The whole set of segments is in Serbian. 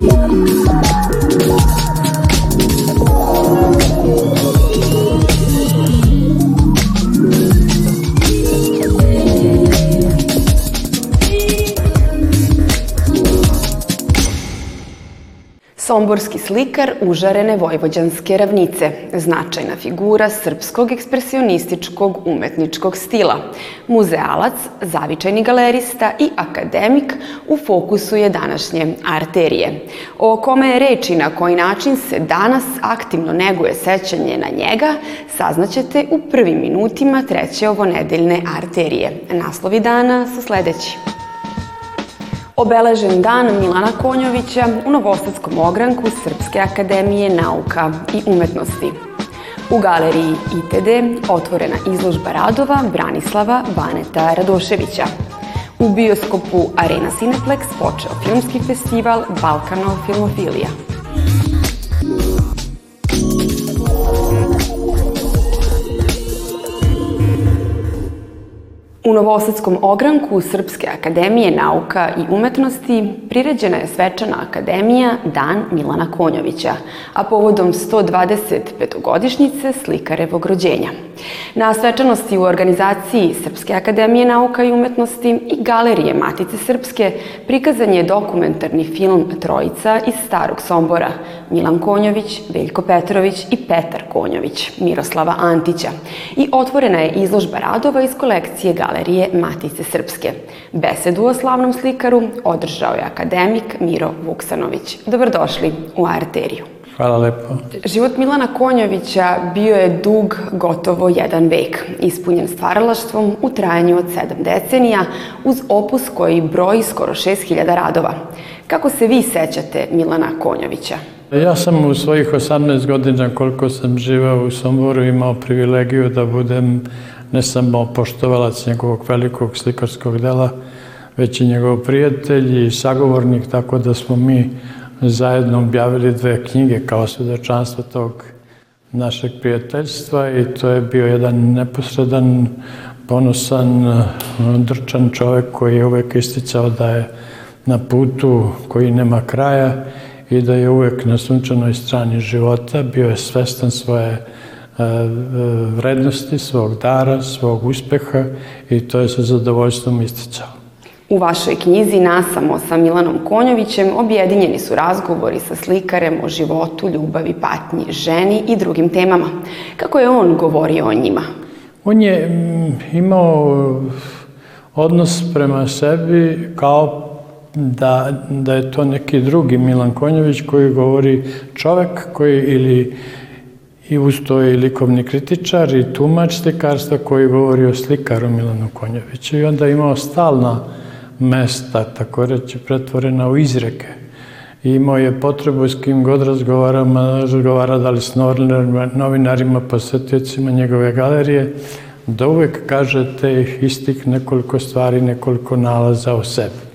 嗯。Somborski slikar užarene vojvođanske ravnice, značajna figura srpskog ekspresionističkog umetničkog stila, muzealac, zavičajni galerista i akademik u fokusu je današnje arterije. O kome je reč i na koji način se danas aktivno neguje sećanje na njega, saznaćete u prvim minutima treće ovo nedeljne arterije. Naslovi dana su sledeći obeležen dan Milana Konjovića u Novosadskom ogranku Srpske akademije nauka i umetnosti. U galeriji ITD otvorena izložba radova Branislava Baneta Radoševića. U bioskopu Arena Cineplex počeo filmski festival Balkanov Filmofilija. U Novosadskom ogranku Srpske akademije nauka i umetnosti priređena je svečana akademija Dan Milana Konjovića, a povodom 125-godišnjice slikarevog rođenja. Na svečanosti u organizaciji Srpske akademije nauka i umetnosti i Galerije Matice Srpske prikazan je dokumentarni film Trojica iz Starog Sombora, Milan Konjović, Veljko Petrović i Petar Konjović, Miroslava Antića i otvorena je izložba radova iz kolekcije Galerije Matice Srpske. Besedu o slavnom slikaru održao je akademik Miro Vuksanović. Dobrodošli u Arteriju. Hvala lepo. Život Milana Konjovića bio je dug gotovo jedan vek, ispunjen stvaralaštvom u trajanju od sedam decenija, uz opus koji broji skoro 6000 radova. Kako se vi sećate Milana Konjovića? Ja sam u svojih 18 godina koliko sam živao u Somboru imao privilegiju da budem ne samo poštovalac njegovog velikog slikarskog dela, već i njegov prijatelj i sagovornik, tako da smo mi zajedno objavili dve knjige kao svedočanstvo tog našeg prijateljstva i to je bio jedan neposredan, ponosan, drčan čovek koji je uvek isticao da je na putu koji nema kraja i da je uvek na sunčanoj strani života, bio je svestan svoje vrednosti, svog dara, svog uspeha i to je sa zadovoljstvom isticao. U vašoj knjizi Nasamo sa Milanom Konjovićem objedinjeni su razgovori sa slikarem o životu, ljubavi, patnji, ženi i drugim temama. Kako je on govorio o njima? On je imao odnos prema sebi kao da, da je to neki drugi Milan Konjović koji govori čovek koji ili i uz to je likovni kritičar i tumač slikarstva koji govori o slikaru Milanu Konjoviću i onda je imao stalna mesta, tako reći, pretvorena u izreke. I imao je potrebu s kim god razgovara, razgovara da li s novinarima, posetiocima njegove galerije, da uvek kaže te istih nekoliko stvari, nekoliko nalaza o sebi.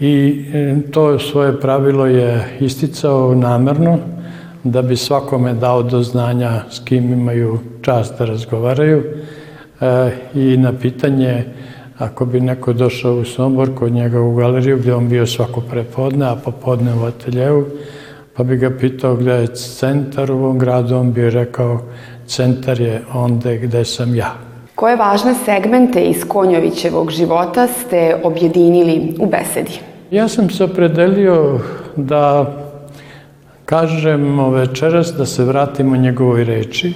I e, to svoje pravilo je isticao namerno, da bi svakome dao do znanja s kim imaju čast da razgovaraju. E, I na pitanje Ako bi neko došao u Sombor kod njega u galeriju gde on bio svako prepodne, a popodne u ateljevu, pa bi ga pitao gde je centar u ovom gradu, on bi rekao centar je onde gde sam ja. Koje važne segmente iz Konjovićevog života ste objedinili u besedi? Ja sam se opredelio da kažemo večeras da se vratimo njegovoj reči,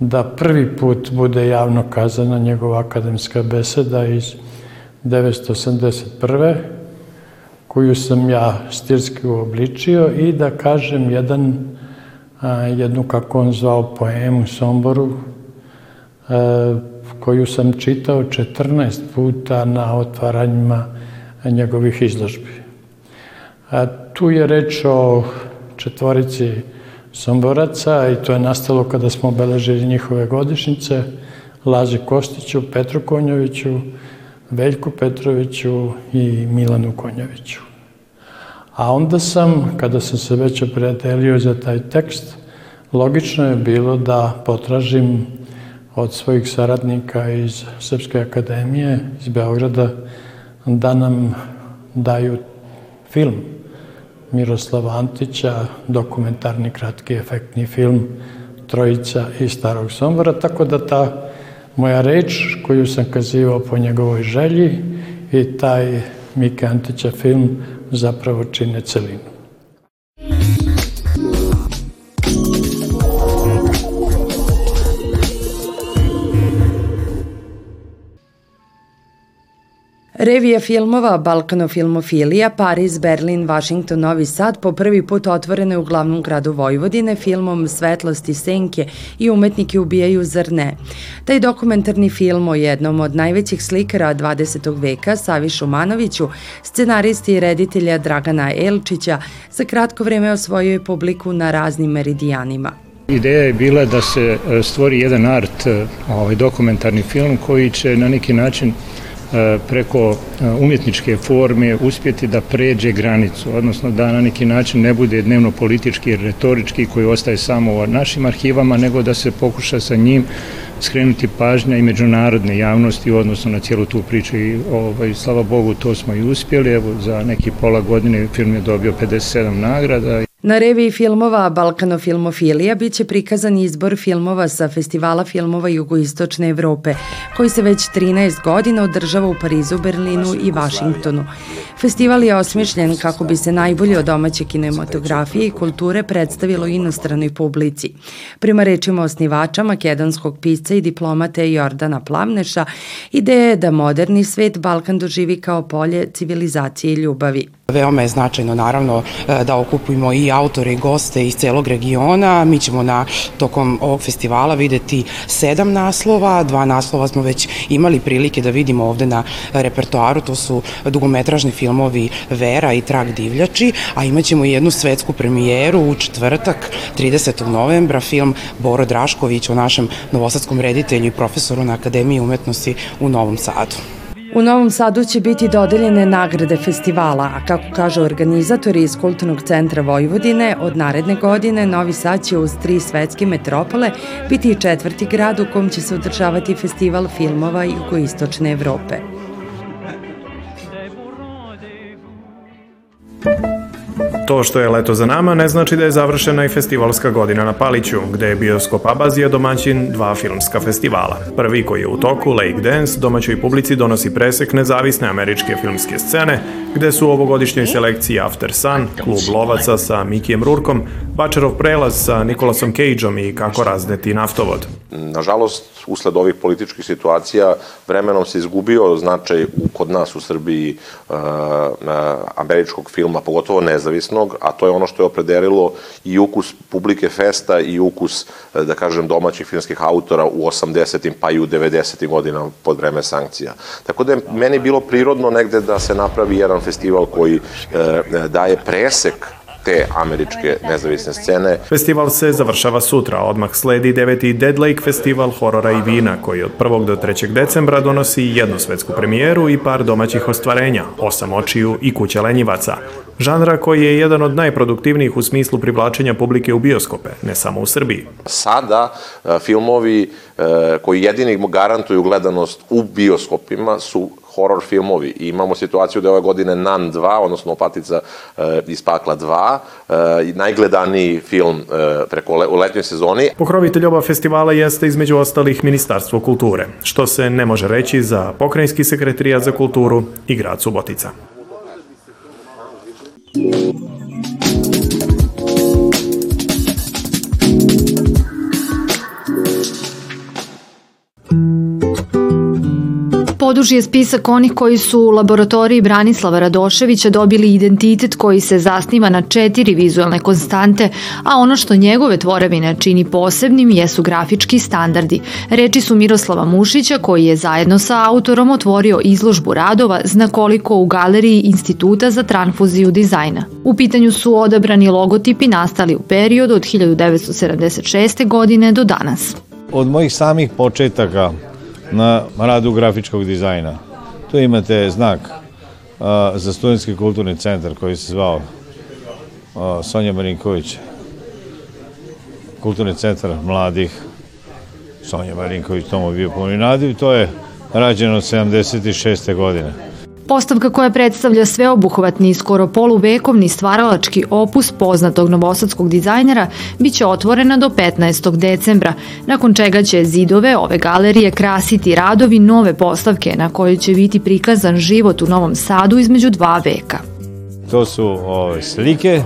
da prvi put bude javno kazana njegova akademska beseda iz 1981. koju sam ja stilski uobličio i da kažem jedan, jednu, kako on zvao, poemu Somboru, koju sam čitao 14 puta na otvaranjima njegovih izložbi. Tu je reč o četvorici Somboraca i to je nastalo kada smo obeležili njihove godišnjice, Lazi Kostiću, Petru Konjoviću, Veljku Petroviću i Milanu Konjoviću. A onda sam, kada sam se već opredelio za taj tekst, logično je bilo da potražim od svojih saradnika iz Srpske akademije, iz Beograda, da nam daju film Miroslava Antića, dokumentarni kratki efektni film Trojica iz Starog Sombora, tako da ta moja reč koju sam kazivao po njegovoj želji i taj Mike Antića film zapravo čine celinu. Revija filmova Balkanofilmofilija, Pariz, Berlin, Washington, Novi Sad po prvi put otvorene u glavnom gradu Vojvodine filmom Svetlosti senke i umetnike ubijaju zar ne. Taj dokumentarni film o jednom od najvećih slikara 20. veka, Savi Šumanoviću, scenaristi i reditelja Dragana Elčića, za kratko vreme osvojio je publiku na raznim meridijanima. Ideja je bila da se e, stvori jedan art, e, ovaj dokumentarni film koji će na neki način preko e, umjetničke forme uspjeti da pređe granicu, odnosno da na neki način ne bude dnevno politički i retorički koji ostaje samo u našim arhivama, nego da se pokuša sa njim skrenuti pažnja i međunarodne javnosti odnosno na cijelu tu priču i ovaj, slava Bogu to smo i uspjeli, evo za neki pola godine film je dobio 57 nagrada. Na reviji filmova Balkanofilmofilija biće prikazan izbor filmova sa Festivala filmova Jugoistočne Evrope, koji se već 13 godina održava u Parizu, Berlinu i Vašingtonu. Festival je osmišljen kako bi se najbolje od domaće kinematografije i kulture predstavilo inostranoj publici. Prima rečima osnivača, makedonskog pisca i diplomate Jordana Plavneša, ideja je da moderni svet Balkan doživi kao polje civilizacije i ljubavi. Veoma je značajno naravno e, da okupimo i autore i goste iz celog regiona. Mi ćemo na tokom ovog festivala videti sedam naslova, dva naslova smo već imali prilike da vidimo ovde na repertoaru, to su dugometražni filmovi Vera i Trag divljači, a imaćemo jednu svetsku premijeru u četvrtak 30. novembra, film Boro Drašković o našem novosadskom reditelju i profesoru na Akademiji umetnosti u Novom Sadu. U Novom Sadu će biti dodeljene nagrade festivala, a kako kažu organizatori iz Kulturnog centra Vojvodine, od naredne godine Novi Sad će uz tri svetske metropole biti i četvrti grad u kom će se održavati festival filmova jugoistočne Evrope. To što je leto za nama ne znači da je završena i festivalska godina na Paliću, gde je bioskop Abazija domaćin dva filmska festivala. Prvi koji je u toku, Lake Dance, domaćoj publici donosi presek nezavisne američke filmske scene, gde su u ovogodišnjoj selekciji After Sun, klub lovaca sa Mikijem Rurkom, Bačerov prelaz sa Nikolasom Cageom i kako razneti naftovod. Nažalost, usled ovih političkih situacija vremenom se izgubio značaj u, kod nas u Srbiji uh, američkog filma, pogotovo nezavisnog, a to je ono što je opredelilo i ukus publike festa i ukus, da kažem, domaćih filmskih autora u 80. pa i u 90. godina pod vreme sankcija. Tako da je meni bilo prirodno negde da se napravi jedan festival koji uh, daje presek te američke nezavisne scene. Festival se završava sutra, odmah sledi deveti Dead Lake festival horora i vina, koji od 1. do 3. decembra donosi jednu svetsku premijeru i par domaćih ostvarenja, osam očiju i kuća lenjivaca. Žanra koji je jedan od najproduktivnijih u smislu privlačenja publike u bioskope, ne samo u Srbiji. Sada e, filmovi e, koji jedini garantuju gledanost u bioskopima su horor filmovi. I imamo situaciju da je ove godine Nan 2, odnosno Opatica e, iz pakla 2, e, najgledaniji film e, preko le, u letnjoj sezoni. Pokrovitelj oba festivala jeste između ostalih Ministarstvo kulture, što se ne može reći za Pokrajinski sekretarijat za kulturu i grad Subotica. Poduži je spisak onih koji su u laboratoriji Branislava Radoševića dobili identitet koji se zasniva na četiri vizualne konstante, a ono što njegove tvorevine čini posebnim jesu grafički standardi. Reči su Miroslava Mušića koji je zajedno sa autorom otvorio izložbu radova znakoliko u galeriji Instituta za transfuziju dizajna. U pitanju su odabrani logotipi nastali u periodu od 1976. godine do danas. Od mojih samih početaka na radu grafičkog dizajna. Tu imate znak a, za studentski kulturni centar koji se zvao a, Sonja Marinković. Kulturni centar mladih Sonja Marinković, tomu bio puni nadiv. To je rađeno 76. godine. Postavka koja predstavlja sveobuhvatni i skoro poluvekovni stvaralački opus poznatog novosadskog dizajnera biće otvorena do 15. decembra, nakon čega će zidove ove galerije krasiti radovi nove postavke na kojoj će biti prikazan život u Novom Sadu između dva veka. To su ove slike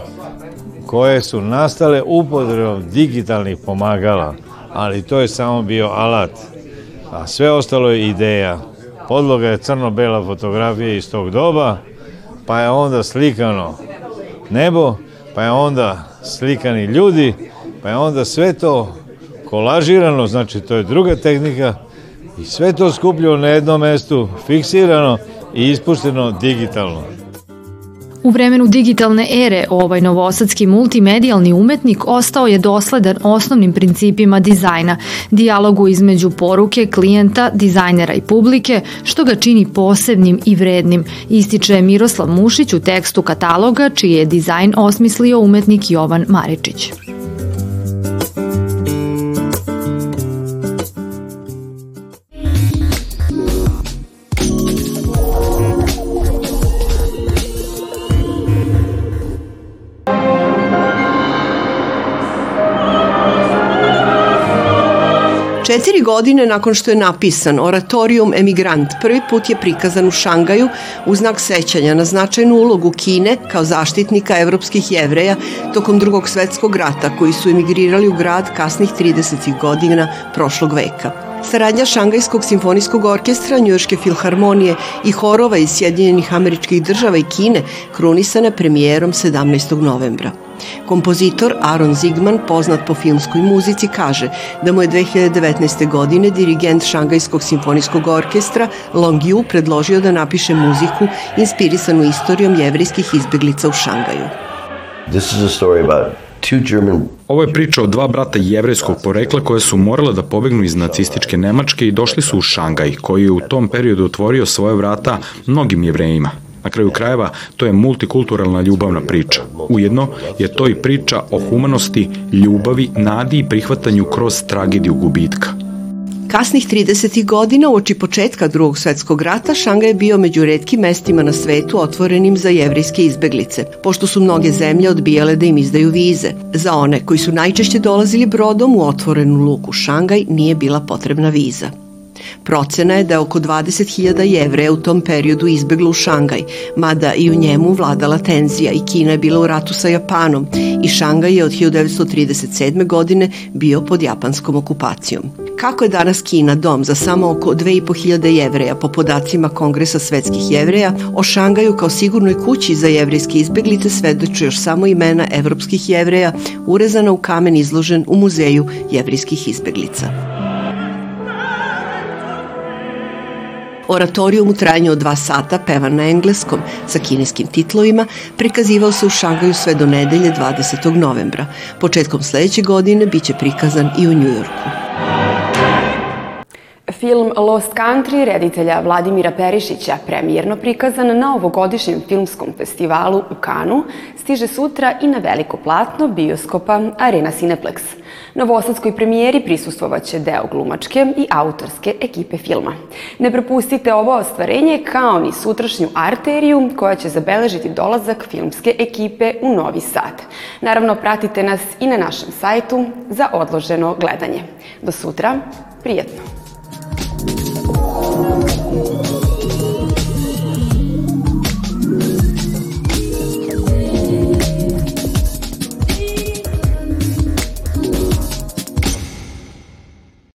koje su nastale upotrebom digitalnih pomagala, ali to je samo bio alat, a sve ostalo je ideja podloga je crno-bela fotografija iz tog doba, pa je onda slikano nebo, pa je onda slikani ljudi, pa je onda sve to kolažirano, znači to je druga tehnika, i sve to skupljeno na jednom mestu, fiksirano i ispušteno digitalno. U vremenu digitalne ere ovaj novosadski multimedijalni umetnik ostao je dosledan osnovnim principima dizajna, dijalogu između poruke, klijenta, dizajnera i publike, što ga čini posebnim i vrednim, ističe Miroslav Mušić u tekstu kataloga, čiji je dizajn osmislio umetnik Jovan Maričić. Godine nakon što je napisan Oratorijum Emigrant prvi put je prikazan u Šangaju u znak sećanja na značajnu ulogu Kine kao zaštitnika evropskih jevreja tokom drugog svetskog rata koji su emigrirali u grad kasnih 30. godina prošlog veka. Saradnja Šangajskog simfonijskog orkestra, Njujorške filharmonije i horova iz Sjedinjenih američkih država i Kine krunisana premijerom 17. novembra. Kompozitor Aaron Zigman, poznat po filmskoj muzici, kaže da mu je 2019. godine dirigent Šangajskog simfonijskog orkestra Long Yu predložio da napiše muziku inspirisanu istorijom jevrijskih izbeglica u Šangaju. This is a story about Ovo je priča o dva brata jevrejskog porekla koje su morale da pobegnu iz nacističke Nemačke i došli su u Šangaj, koji je u tom periodu otvorio svoje vrata mnogim jevrejima. Na kraju krajeva, to je multikulturalna ljubavna priča. Ujedno je to i priča o humanosti, ljubavi, nadi i prihvatanju kroz tragediju gubitka. Kasnih 30. godina, uoči početka drugog svetskog rata, Šangaj je bio među redkim mestima na svetu otvorenim za jevrijske izbeglice, pošto su mnoge zemlje odbijale da im izdaju vize. Za one koji su najčešće dolazili brodom u otvorenu luku Šangaj nije bila potrebna viza. Procena je da oko 20.000 jevreja u tom periodu izbeglo u Šangaj, mada i u njemu vladala tenzija i Kina je bila u ratu sa Japanom i Šangaj je od 1937. godine bio pod japanskom okupacijom. Kako je danas Kina dom za samo oko 2500 jevreja po podacima Kongresa svetskih jevreja, o Šangaju kao sigurnoj kući za jevrijske izbeglice svedoče još samo imena evropskih jevreja urezana u kamen izložen u muzeju jevrijskih izbeglica. Oratorijum u trajanju od dva sata, pevan na engleskom, sa kineskim titlovima, prikazivao se u Šangaju sve do nedelje 20. novembra. Početkom sledeće godine biće prikazan i u Njujorku. Film Lost Country reditelja Vladimira Perišića, premijerno prikazan na ovogodišnjem filmskom festivalu u Kanu, stiže sutra i na veliko platno bioskopa Arena Cineplex. Novosadskoj premijeri prisustovaće deo glumačke i autorske ekipe filma. Ne propustite ovo ostvarenje kao ni sutrašnju arteriju koja će zabeležiti dolazak filmske ekipe u Novi Sad. Naravno, pratite nas i na našem sajtu za odloženo gledanje. Do sutra, prijetno! Thank you.